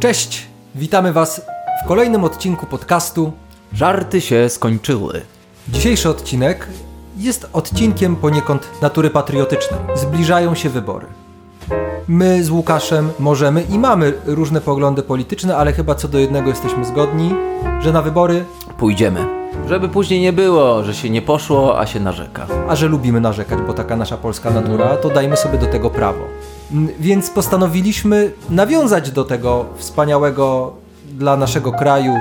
Cześć! Witamy Was w kolejnym odcinku podcastu. Żarty się skończyły. Dzisiejszy odcinek jest odcinkiem poniekąd natury patriotycznej. Zbliżają się wybory. My z Łukaszem możemy i mamy różne poglądy polityczne, ale chyba co do jednego jesteśmy zgodni, że na wybory, Pójdziemy. Żeby później nie było, że się nie poszło, a się narzeka. a że lubimy narzekać, bo taka nasza polska natura, to dajmy sobie do tego prawo. Mm, Więc postanowiliśmy nawiązać do tego wspaniałego dla naszego kraju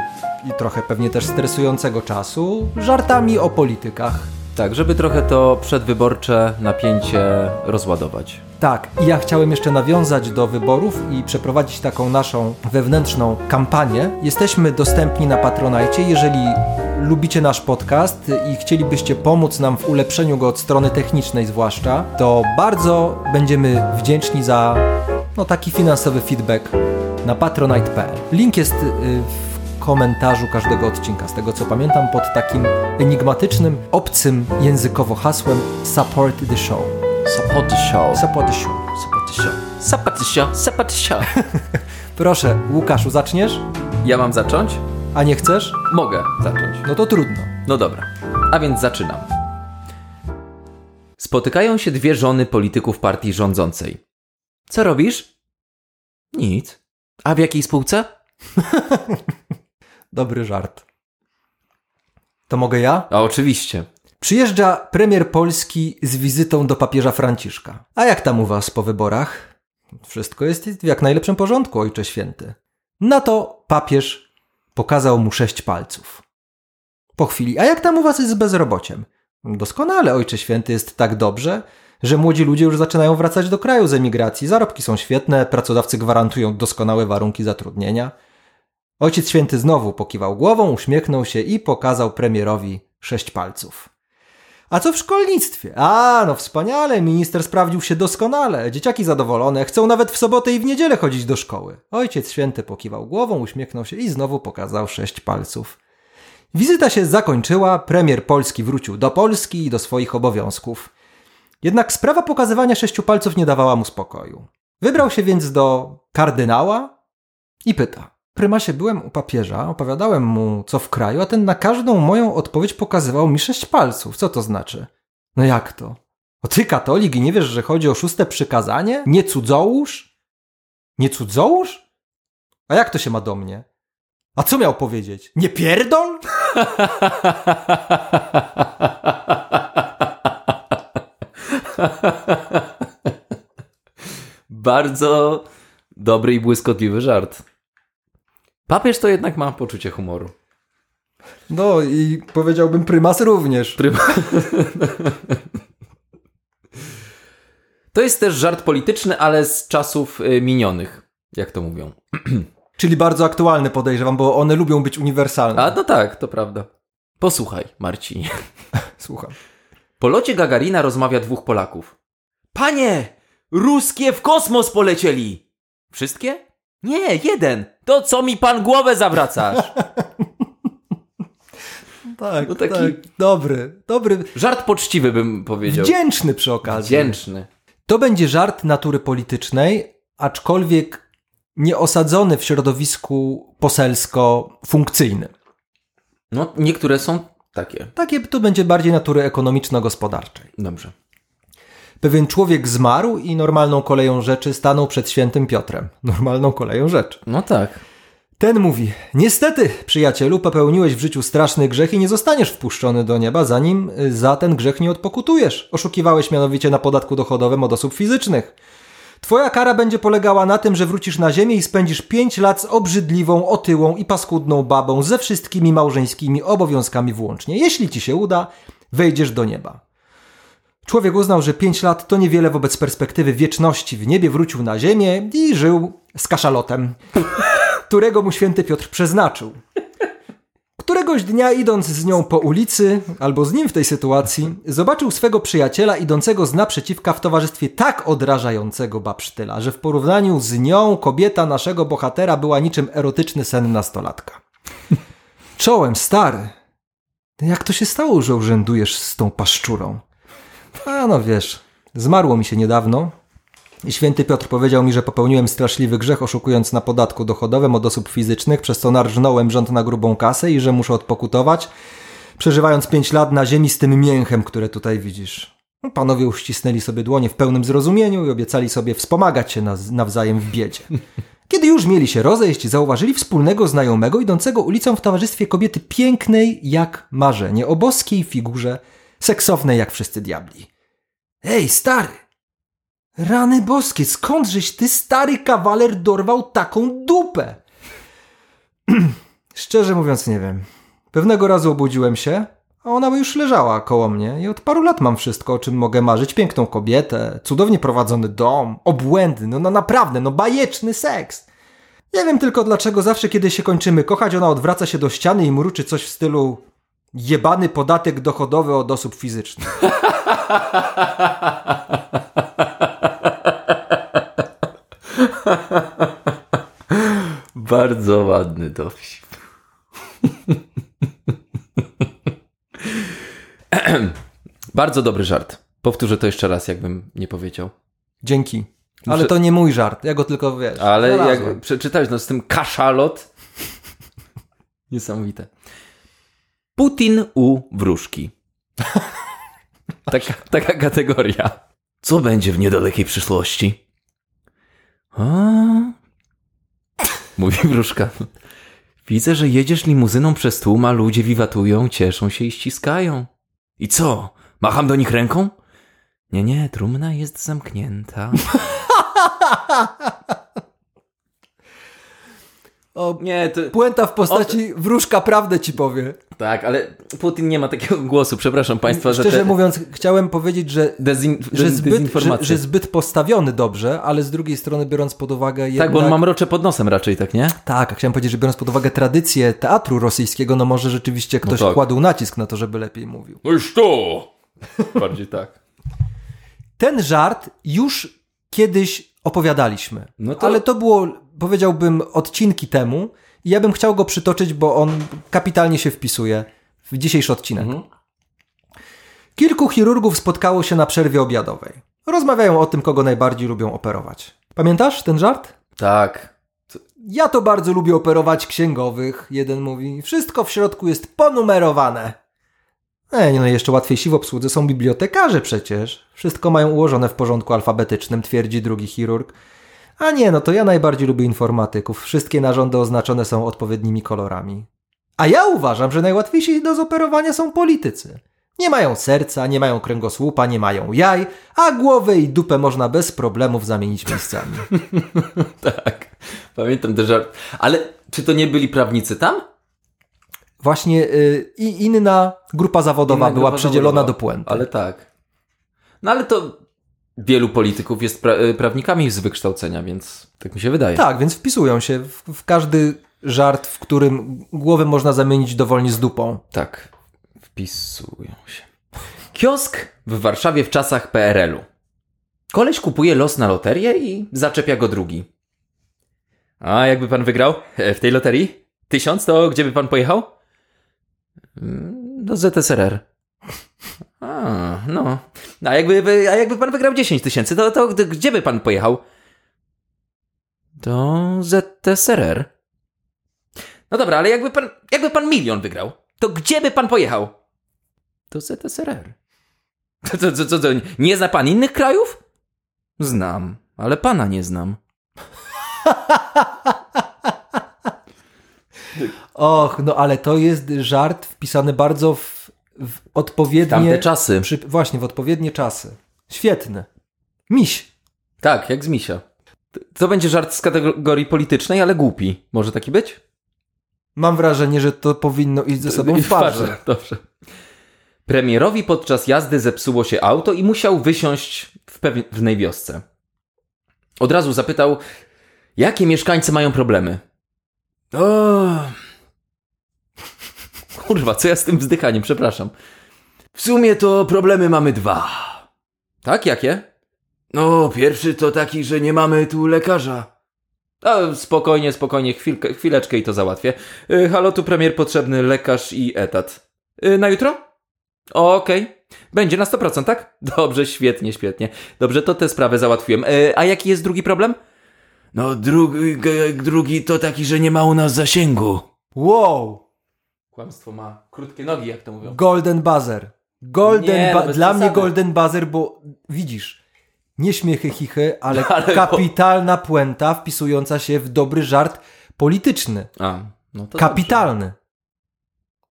i trochę pewnie też stresującego czasu żartami o politykach. Tak, żeby trochę to przedwyborcze napięcie rozładować. Tak, i ja chciałem jeszcze nawiązać do wyborów i przeprowadzić taką naszą wewnętrzną kampanię. Jesteśmy dostępni na Patronajcie. Jeżeli lubicie nasz podcast i chcielibyście pomóc nam w ulepszeniu go od strony technicznej zwłaszcza, to bardzo będziemy wdzięczni za no, taki finansowy feedback na patronite.pl. Link jest y, w komentarzu każdego odcinka, z tego co pamiętam, pod takim enigmatycznym, obcym językowo hasłem Support the Show. The show. The Show. The show. The show. The show. Proszę, Łukaszu, zaczniesz? Ja mam zacząć? A nie chcesz? Mogę zacząć. No to trudno. No dobra. A więc zaczynam. Spotykają się dwie żony polityków partii rządzącej. Co robisz? Nic. A w jakiej spółce? Dobry żart. To mogę ja? A oczywiście. Przyjeżdża premier Polski z wizytą do papieża Franciszka. A jak tam u was po wyborach? Wszystko jest w jak najlepszym porządku, ojcze święty. Na to papież pokazał mu sześć palców. Po chwili, a jak tam u was jest z bezrobociem? Doskonale, ojcze święty, jest tak dobrze, że młodzi ludzie już zaczynają wracać do kraju z emigracji. Zarobki są świetne, pracodawcy gwarantują doskonałe warunki zatrudnienia. Ojciec święty znowu pokiwał głową, uśmiechnął się i pokazał premierowi sześć palców. A co w szkolnictwie? A, no wspaniale, minister sprawdził się doskonale. Dzieciaki zadowolone, chcą nawet w sobotę i w niedzielę chodzić do szkoły. Ojciec święty pokiwał głową, uśmiechnął się i znowu pokazał sześć palców. Wizyta się zakończyła, premier Polski wrócił do Polski i do swoich obowiązków. Jednak sprawa pokazywania sześciu palców nie dawała mu spokoju. Wybrał się więc do kardynała i pyta. Prymasie, byłem u papieża, opowiadałem mu co w kraju, a ten na każdą moją odpowiedź pokazywał mi sześć palców. Co to znaczy? No jak to? O ty katolik i nie wiesz, że chodzi o szóste przykazanie? Nie cudzołóż? Nie cudzołóż? A jak to się ma do mnie? A co miał powiedzieć? Nie pierdol? Bardzo dobry i błyskotliwy żart. Papież to jednak ma poczucie humoru. No i powiedziałbym prymas również. To jest też żart polityczny, ale z czasów y, minionych, jak to mówią. Czyli bardzo aktualny podejrzewam, bo one lubią być uniwersalne. A no tak, to prawda. Posłuchaj, Marcinie. Słucham. Po locie Gagarina rozmawia dwóch Polaków. Panie! Ruskie w kosmos polecieli! Wszystkie? Nie, jeden. To co mi pan głowę zawracasz? Tak, No taki- tak. Dobry, dobry. Żart poczciwy bym powiedział. Wdzięczny przy okazji. Wdzięczny. To będzie żart natury politycznej, aczkolwiek nie osadzony w środowisku poselsko-funkcyjnym. No, niektóre są takie. Takie to będzie bardziej natury ekonomiczno-gospodarczej. Dobrze. Pewien człowiek zmarł i normalną koleją rzeczy stanął przed świętym Piotrem. Normalną koleją rzeczy. No tak. Ten mówi: Niestety, przyjacielu, popełniłeś w życiu straszny grzech i nie zostaniesz wpuszczony do nieba, zanim y, za ten grzech nie odpokutujesz. Oszukiwałeś mianowicie na podatku dochodowym od osób fizycznych. Twoja kara będzie polegała na tym, że wrócisz na ziemię i spędzisz pięć lat z obrzydliwą, otyłą i paskudną babą ze wszystkimi małżeńskimi obowiązkami włącznie. Jeśli ci się uda, wejdziesz do nieba. Człowiek uznał, że pięć lat to niewiele wobec perspektywy wieczności w niebie, wrócił na ziemię i żył z kaszalotem, którego mu święty Piotr przeznaczył. Któregoś dnia idąc z nią po ulicy, albo z nim w tej sytuacji, zobaczył swego przyjaciela idącego z naprzeciwka w towarzystwie tak odrażającego babsztyla, że w porównaniu z nią kobieta naszego bohatera była niczym erotyczny sen nastolatka. Czołem, stary. Jak to się stało, że urzędujesz z tą paszczurą? A no wiesz, zmarło mi się niedawno. Święty Piotr powiedział mi, że popełniłem straszliwy grzech, oszukując na podatku dochodowym od osób fizycznych, przez co narżnąłem rząd na grubą kasę i że muszę odpokutować, przeżywając pięć lat na ziemi z tym mięchem, które tutaj widzisz. No, Panowie uścisnęli sobie dłonie w pełnym zrozumieniu i obiecali sobie wspomagać się nawzajem w biedzie. Kiedy już mieli się rozejść, zauważyli wspólnego znajomego idącego ulicą w towarzystwie kobiety pięknej jak marzenie, o boskiej figurze, seksownej jak wszyscy diabli. Ej, stary! Rany boskie, skądżeś ty, stary kawaler, dorwał taką dupę? Szczerze mówiąc, nie wiem. Pewnego razu obudziłem się, a ona już leżała koło mnie i od paru lat mam wszystko, o czym mogę marzyć. Piękną kobietę, cudownie prowadzony dom, obłędny, no, no naprawdę, no bajeczny seks. Nie wiem tylko dlaczego zawsze, kiedy się kończymy kochać, ona odwraca się do ściany i mruczy coś w stylu jebany podatek dochodowy od osób fizycznych. Bardzo ładny dowcip. Bardzo dobry żart. Powtórzę to jeszcze raz, jakbym nie powiedział. Dzięki. Ale to nie mój żart, ja go tylko wiesz. Ale jak przeczytałeś, no z tym kaszalot. Niesamowite. Putin u wróżki. Taka, taka kategoria. Co będzie w niedalekiej przyszłości? A? Mówi wróżka. Widzę, że jedziesz limuzyną przez tłum, a ludzie wiwatują, cieszą się i ściskają. I co? Macham do nich ręką? Nie, nie, trumna jest zamknięta. O, Nie, to... puenta w postaci wróżka prawdę ci powie. Tak, ale Putin nie ma takiego głosu, przepraszam państwa, że Szczerze te mówiąc, chciałem powiedzieć, że, dezin... że, zbyt, że, że zbyt postawiony dobrze, ale z drugiej strony biorąc pod uwagę jednak... Tak, bo on ma mrocze pod nosem raczej, tak nie? Tak, chciałem powiedzieć, że biorąc pod uwagę tradycję teatru rosyjskiego, no może rzeczywiście ktoś tak. kładł nacisk na to, żeby lepiej mówił. No już to! Bardziej tak. Ten żart już kiedyś opowiadaliśmy, No to- ale to było, powiedziałbym, odcinki temu ja bym chciał go przytoczyć, bo on kapitalnie się wpisuje w dzisiejszy odcinek. Kilku chirurgów spotkało się na przerwie obiadowej. Rozmawiają o tym, kogo najbardziej lubią operować. Pamiętasz ten żart? Tak. Ja to bardzo lubię operować księgowych, jeden mówi. Wszystko w środku jest ponumerowane. Ej, no jeszcze łatwiejsi w obsłudze są bibliotekarze przecież. Wszystko mają ułożone w porządku alfabetycznym, twierdzi drugi chirurg. A nie, no to ja najbardziej lubię informatyków. Wszystkie narządy oznaczone są odpowiednimi kolorami. A ja uważam, że najłatwiejsi do zoperowania są politycy. Nie mają serca, nie mają kręgosłupa, nie mają jaj, a głowę i dupę można bez problemów zamienić miejscami. Tak. Pamiętam ten żart. Ale czy to nie byli prawnicy tam? Właśnie y, i inna grupa zawodowa Inna była grupa przydzielona zawodowa. do puenty. Ale tak. No ale to wielu polityków jest pra y, prawnikami z wykształcenia, więc tak mi się wydaje. Tak, więc wpisują się w, w każdy żart, w którym głowę można zamienić dowolnie z dupą. Tak. Wpisują się. Kiosk w Warszawie w czasach PRL-u. Koleś kupuje los na loterię i zaczepia go drugi. A jakby pan wygrał e, w tej loterii? Tysiąc, to gdzie by pan pojechał? "Mm, Do ZSRR. A, no. A jakby, a jakby pan wygrał 10 tysięcy, to, to gdzie by pan pojechał? Do ZSRR. No dobra, ale jakby pan, jakby pan milion wygrał, to gdzie by pan pojechał? Do ZSRR. Co, co, co, co, co, nie zna pan innych krajów? Znam, ale pana nie znam. Och, no ale to jest żart wpisany bardzo w, w odpowiednie... Tamte czasy. Przy, właśnie, w odpowiednie czasy. Świetny. Miś. Tak, jak z misia. To- będzie żart z kategorii politycznej, ale głupi. Może taki być? Mam wrażenie, że to powinno iść ze sobą w parze. Dobrze. Premierowi podczas jazdy zepsuło się auto i musiał wysiąść w pewnej wiosce. Od razu zapytał, jakie mieszkańcy mają problemy. O. Kurwa, co ja z tym wzdychaniem, przepraszam. W sumie to problemy mamy dwa. Tak, jakie? No, pierwszy to taki, że nie mamy tu lekarza. A, spokojnie, spokojnie, chwilkę, chwileczkę i to załatwię. Y, halo, tu premier potrzebny lekarz i etat. Y, na jutro? Okej, Będzie na 100%, tak? Dobrze, świetnie, świetnie. Dobrze, to tę sprawę załatwiłem. E, a jaki jest drugi problem? No drugi, drugi to taki, że nie ma u nas zasięgu. Wow! Kłamstwo ma krótkie nogi, jak to mówią. Golden buzzer. Golden Nie, no Dla mnie przesady. golden buzzer, bo widzisz, nie śmiechy chichy, ale, Ale- kapitalna puenta wpisująca się w dobry żart polityczny. A, no to Kapitalny.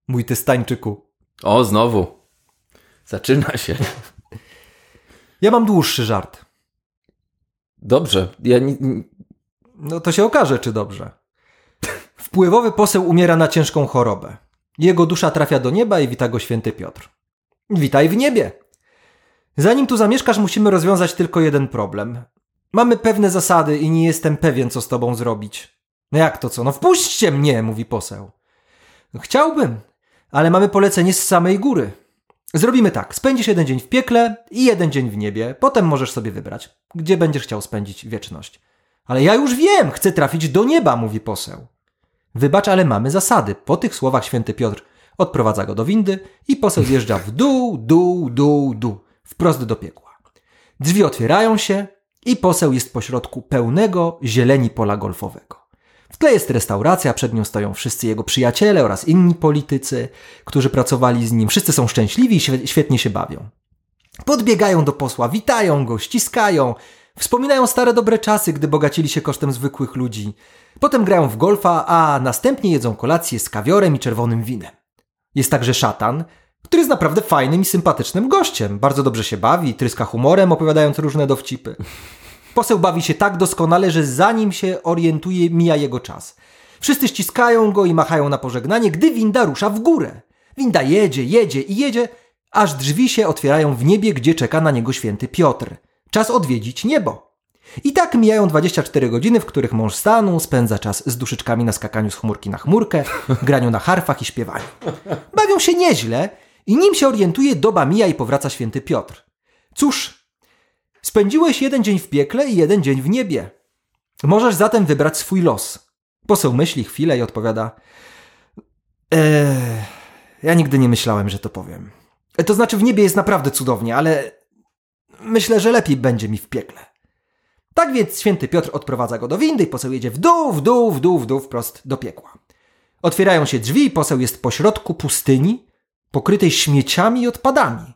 Mój testańczyku. dobrze. O, znowu. Zaczyna się. Ja mam dłuższy żart. Dobrze. Ja nie- No to się okaże, czy dobrze. Wpływowy poseł umiera na ciężką chorobę. Jego dusza trafia do nieba i wita go święty Piotr. Witaj w niebie. Zanim tu zamieszkasz, musimy rozwiązać tylko jeden problem. Mamy pewne zasady i nie jestem pewien, co z tobą zrobić. No jak to co? No wpuśćcie mnie, mówi poseł. Chciałbym, ale mamy polecenie z samej góry. Zrobimy tak. Spędzisz jeden dzień w piekle i jeden dzień w niebie. Potem możesz sobie wybrać, gdzie będziesz chciał spędzić wieczność. Ale ja już wiem, chcę trafić do nieba, mówi poseł. Wybacz, ale mamy zasady. Po tych słowach święty Piotr odprowadza go do windy i poseł zjeżdża w dół, dół, dół, dół, wprost do piekła. Drzwi otwierają się i poseł jest pośrodku pełnego zieleni pola golfowego. W tle jest restauracja, przed nią stoją wszyscy jego przyjaciele oraz inni politycy, którzy pracowali z nim. Wszyscy są szczęśliwi i świe- świetnie się bawią. Podbiegają do posła, witają go, ściskają, wspominają stare dobre czasy, gdy bogacili się kosztem zwykłych ludzi. Potem grają w golfa, a następnie jedzą kolację z kawiorem i czerwonym winem. Jest także szatan, który jest naprawdę fajnym i sympatycznym gościem. Bardzo dobrze się bawi, tryska humorem, opowiadając różne dowcipy. Poseł bawi się tak doskonale, że zanim się orientuje, mija jego czas. Wszyscy ściskają go i machają na pożegnanie, gdy winda rusza w górę. Winda jedzie, jedzie i jedzie, aż drzwi się otwierają w niebie, gdzie czeka na niego święty Piotr. Czas odwiedzić niebo. I tak mijają 24 godziny, w których mąż stanu spędza czas z duszyczkami na skakaniu z chmurki na chmurkę, graniu na harfach i śpiewaniu. Bawią się nieźle i nim się orientuje, doba mija i powraca święty Piotr. Cóż, spędziłeś jeden dzień w piekle i jeden dzień w niebie. Możesz zatem wybrać swój los. Poseł myśli chwilę i odpowiada: Eee, ja nigdy nie myślałem, że to powiem. E, To znaczy, w niebie jest naprawdę cudownie, ale myślę, że lepiej będzie mi w piekle. Tak więc święty Piotr odprowadza go do windy i poseł jedzie w dół, w dół, w dół, w dół, wprost do piekła. Otwierają się drzwi i poseł jest pośrodku pustyni, pokrytej śmieciami i odpadami.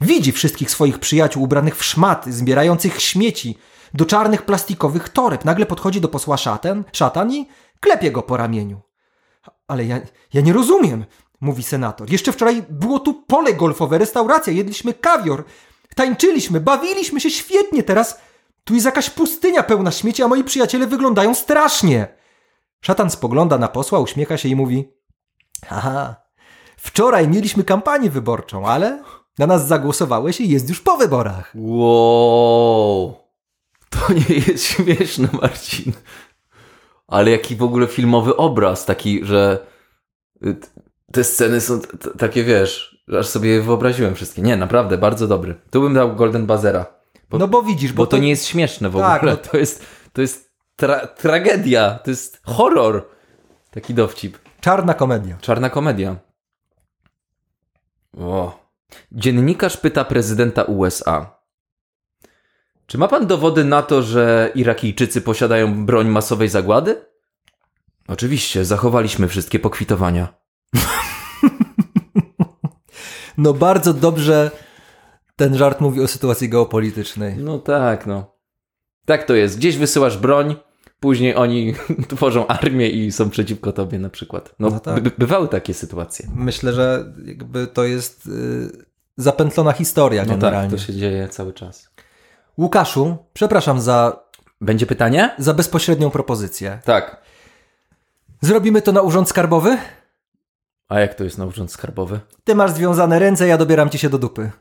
Widzi wszystkich swoich przyjaciół ubranych w szmaty, zbierających śmieci do czarnych plastikowych toreb. Nagle podchodzi do posła szatan, szatan i klepie go po ramieniu. Ale ja, ja nie rozumiem, mówi senator. Jeszcze wczoraj było tu pole golfowe, restauracja, jedliśmy kawior, tańczyliśmy, bawiliśmy się świetnie. Teraz tu jest jakaś pustynia pełna śmieci, a moi przyjaciele wyglądają strasznie. Szatan spogląda na posła, uśmiecha się i mówi: Haha, wczoraj mieliśmy kampanię wyborczą, ale na nas zagłosowałeś i jest już po wyborach. Wow. To nie jest śmieszne, Marcin. Ale jaki w ogóle filmowy obraz, taki, że y, te sceny są takie, wiesz, aż sobie je wyobraziłem wszystkie. Nie, naprawdę, bardzo dobry. Tu bym dał Golden Buzzera. Bo, No bo widzisz, bo to nie jest śmieszne w Tak, ogóle. no- To jest, to jest tra tragedia, to jest horror. Taki dowcip. czarna komedia. Czarna komedia. O. Dziennikarz pyta prezydenta USA. Czy ma pan dowody na to, że Irakijczycy posiadają broń masowej zagłady? Oczywiście, zachowaliśmy wszystkie pokwitowania. No bardzo dobrze ten żart mówi o sytuacji geopolitycznej. No tak, no. Tak to jest. Gdzieś wysyłasz broń, później oni tworzą armię i są przeciwko tobie na przykład. No, No tak. by, bywały takie sytuacje. Myślę, że jakby to jest y, zapętlona historia No tak, generalnie. to się dzieje cały czas. Łukaszu, przepraszam za, Będzie pytanie? za bezpośrednią propozycję. Tak. Zrobimy to na urząd skarbowy? A jak to jest na urząd skarbowy? Ty masz związane ręce, ja dobieram ci się do dupy.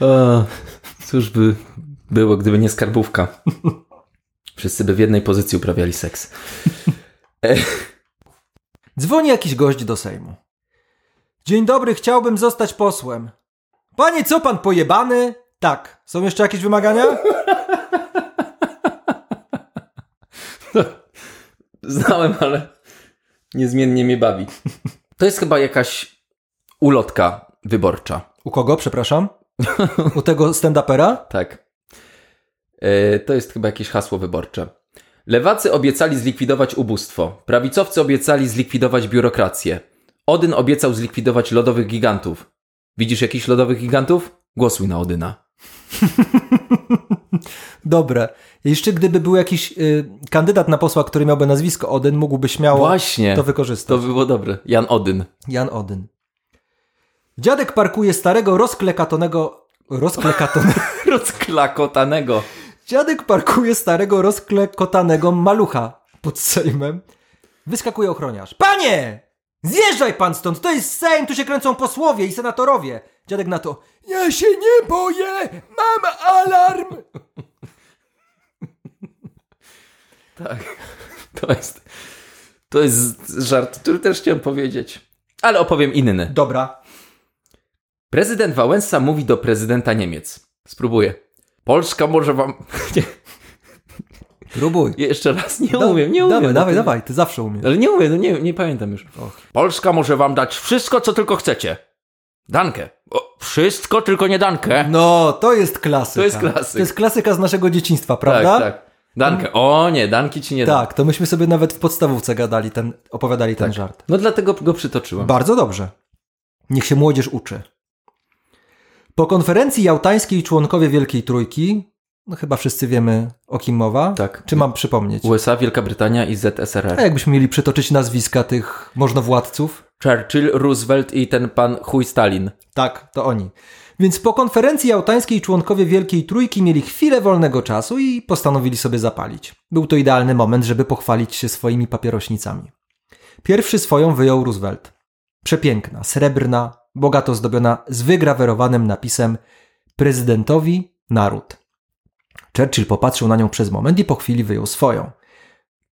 O, cóż by było, gdyby nie skarbówka. Wszyscy by w jednej pozycji uprawiali seks. Dzwoni jakiś gość do Sejmu. Dzień dobry, chciałbym zostać posłem. Panie, co pan pojebany? Tak. Są jeszcze jakieś wymagania? Znałem, ale niezmiennie mnie bawi. To jest chyba jakaś ulotka wyborcza. U kogo, przepraszam? U tego stand-upera? Tak. E, to jest chyba jakieś hasło wyborcze. Lewacy obiecali zlikwidować ubóstwo. Prawicowcy obiecali zlikwidować biurokrację. Odyn obiecał zlikwidować lodowych gigantów. Widzisz jakichś lodowych gigantów? Głosuj na Odyna. Dobre. Jeszcze gdyby był jakiś y, kandydat na posła, który miałby nazwisko Odyn, mógłby śmiało Właśnie. to To wykorzystać. by było dobre. Jan Odyn. Jan Odyn. Dziadek parkuje starego, rozklekatonego... Rozklekatonego... Rozklakotanego. Dziadek parkuje starego, rozklekotanego malucha pod Sejmem. Wyskakuje ochroniarz. Panie! Zjeżdżaj pan stąd! To jest Sejm, tu się kręcą posłowie i senatorowie! Dziadek na to. Ja się nie boję! Mam alarm! Tak. To jest, to jest żart, który też chciałem powiedzieć. Ale opowiem inny. Dobra. Prezydent Wałęsa mówi do prezydenta Niemiec. Spróbuję. Polska może wam... Próbuj. jeszcze raz, nie umiem, nie umiem. Dawaj, no dawaj, dawaj, ty zawsze umiesz. Ale nie umiem, no nie, nie pamiętam już. Polska może wam dać wszystko, co tylko chcecie. Dankę. O, wszystko, tylko nie dankę. No, to jest klasyka. To jest klasyk. To jest klasyka z naszego dzieciństwa, prawda? Tak, tak. Dankę. O nie, danki ci nie dam. Tak, to myśmy sobie nawet w podstawówce gadali ten, opowiadali ten Tak. żart. No dlatego go przytoczyłem. Bardzo dobrze. Niech się młodzież uczy. Po konferencji jałtańskiej członkowie Wielkiej Trójki, no chyba wszyscy wiemy o kim mowa. Tak. Czy mam przypomnieć? USA, Wielka Brytania i ZSRR. A jakbyśmy mieli przytoczyć nazwiska tych możnowładców? Churchill, Roosevelt i ten pan chuj Stalin. Tak, to oni. Więc po konferencji jałtańskiej członkowie Wielkiej Trójki mieli chwilę wolnego czasu i postanowili sobie zapalić. Był to idealny moment, żeby pochwalić się swoimi papierośnicami. Pierwszy swoją wyjął Roosevelt. Przepiękna, srebrna, bogato zdobiona z wygrawerowanym napisem prezydentowi naród. Churchill popatrzył na nią przez moment i po chwili wyjął swoją.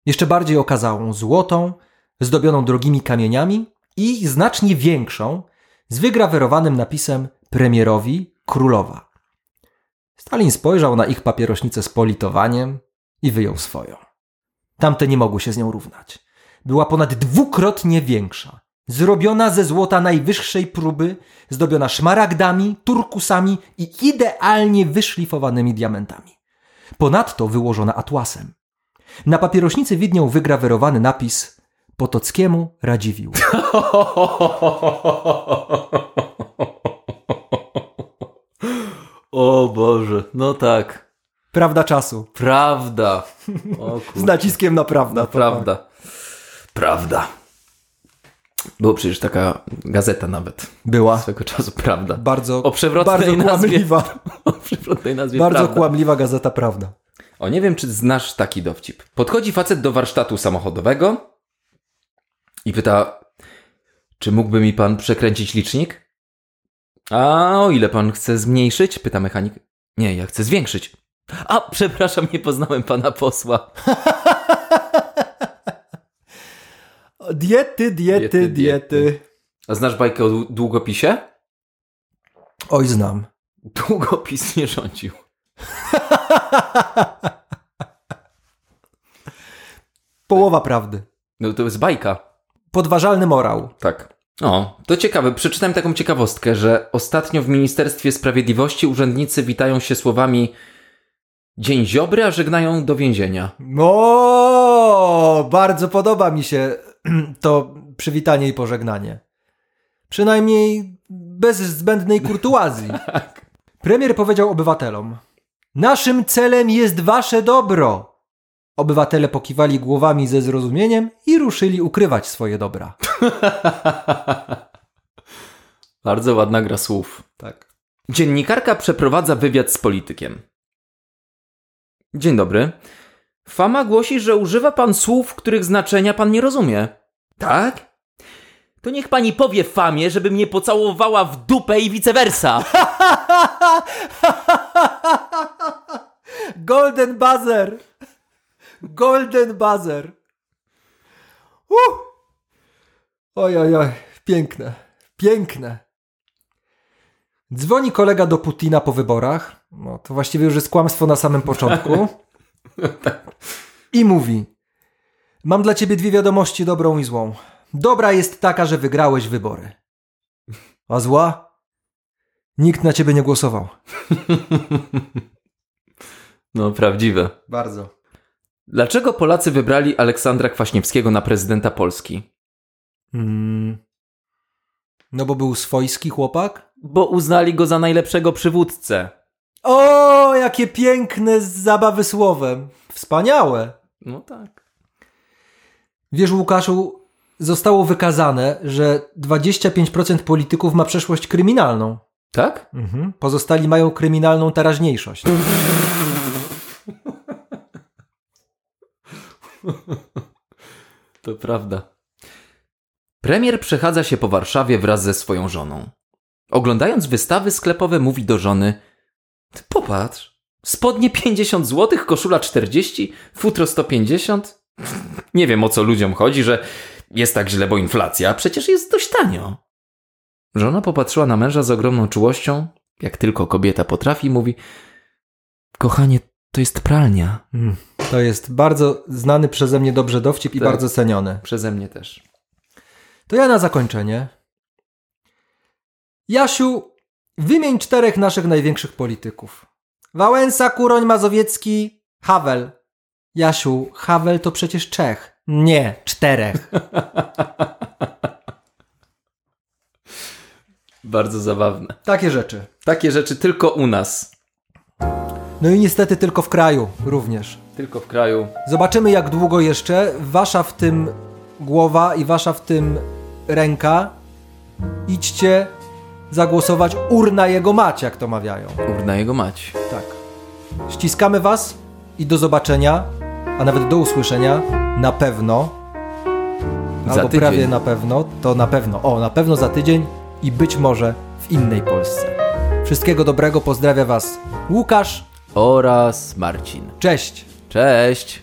Jeszcze bardziej okazałą, złotą, zdobioną drogimi kamieniami i znacznie większą, z wygrawerowanym napisem premierowi królowa. Stalin spojrzał na ich papierośnicę z politowaniem i wyjął swoją. Tamte nie mogły się z nią równać. Była ponad dwukrotnie większa. Zrobiona ze złota najwyższej próby, zdobiona szmaragdami, turkusami i idealnie wyszlifowanymi diamentami. Ponadto wyłożona atłasem. Na papierośnicy widniał wygrawerowany napis Potockiemu Radziwiłł. O Boże, no tak. Prawda czasu. Prawda. Z naciskiem na prawda. Prawda. Prawda. Była przecież taka gazeta nawet. Była. Swego czasu, prawda. Bardzo, O przewrotnej bardzo nazwie. kłamliwa. O przewrotnej nazwie Bardzo prawda. kłamliwa gazeta Prawda. O, nie wiem, czy znasz taki dowcip. Podchodzi facet do warsztatu samochodowego i pyta, czy mógłby mi pan przekręcić licznik? A o ile pan chce zmniejszyć? Pyta mechanik. Nie, ja chcę zwiększyć. A, przepraszam, nie poznałem pana posła. Diety, diety, Diety, diety. A znasz bajkę o dłu- długopisie? Oj, znam. Długopis nie rządził. Połowa prawdy. No to jest bajka. Podważalny morał. Tak. O, to ciekawe. Przeczytałem taką ciekawostkę, że ostatnio w Ministerstwie Sprawiedliwości urzędnicy witają się słowami Dzień Ziobry, a żegnają do więzienia. O, bardzo podoba mi się to przywitanie i pożegnanie. Przynajmniej bez zbędnej kurtuazji. Premier powiedział obywatelom: Naszym celem jest wasze dobro. Obywatele pokiwali głowami ze zrozumieniem i ruszyli ukrywać swoje dobra. Bardzo ładna gra słów. Tak. Dziennikarka przeprowadza wywiad z politykiem. Dzień dobry. Fama głosi, że używa pan słów, których znaczenia pan nie rozumie. Tak? To niech pani powie famie, żeby mnie pocałowała w dupę i vice versa. Golden buzzer! Golden buzzer! Uh! Oj, oj, oj, piękne, piękne. Dzwoni kolega do Putina po wyborach. No to właściwie już jest kłamstwo na samym początku. I mówi: Mam dla ciebie dwie wiadomości, dobrą i złą. Dobra jest taka, że wygrałeś wybory. A zła? Nikt na ciebie nie głosował. No, prawdziwe. Bardzo. Dlaczego Polacy wybrali Aleksandra Kwaśniewskiego na prezydenta Polski? Mm. No bo był swojski chłopak? Bo uznali go za najlepszego przywódcę. O, jakie piękne zabawy słowem. Wspaniałe. No tak. Wiesz, Łukaszu, zostało wykazane, że 25% polityków ma przeszłość kryminalną. Tak? Mhm. Pozostali mają kryminalną teraźniejszość. To prawda. Premier przechadza się po Warszawie wraz ze swoją żoną. Oglądając wystawy sklepowe, mówi do żony: "Ty Popatrz, spodnie 50 zł, koszula 40, futro 150. Nie wiem o co ludziom chodzi, że jest tak źle, bo inflacja, przecież jest dość tanio. Żona popatrzyła na męża z ogromną czułością, jak tylko kobieta potrafi, mówi: Kochanie, to jest pralnia. Mm. To jest bardzo znany przeze mnie dobrze dowcip i Tak. bardzo ceniony. Przeze mnie też. To ja na zakończenie. Jasiu, wymień czterech naszych największych polityków. Wałęsa, Kuroń, Mazowiecki, Havel. Jasiu, Havel to przecież Czech. Nie, czterech. Bardzo zabawne. Takie rzeczy. Takie rzeczy tylko u nas. No i niestety tylko w kraju również. Tylko w kraju. Zobaczymy jak długo jeszcze wasza w tym głowa i wasza w tym ręka. Idźcie zagłosować urna jego mać, jak to mawiają. Urna jego mać. Tak. Ściskamy Was i do zobaczenia, a nawet do usłyszenia na pewno. Albo prawie na pewno, to na pewno. O, na pewno za tydzień i być może w innej Polsce. Wszystkiego dobrego, pozdrawia Was Łukasz. Oraz Marcin. Cześć! Cześć!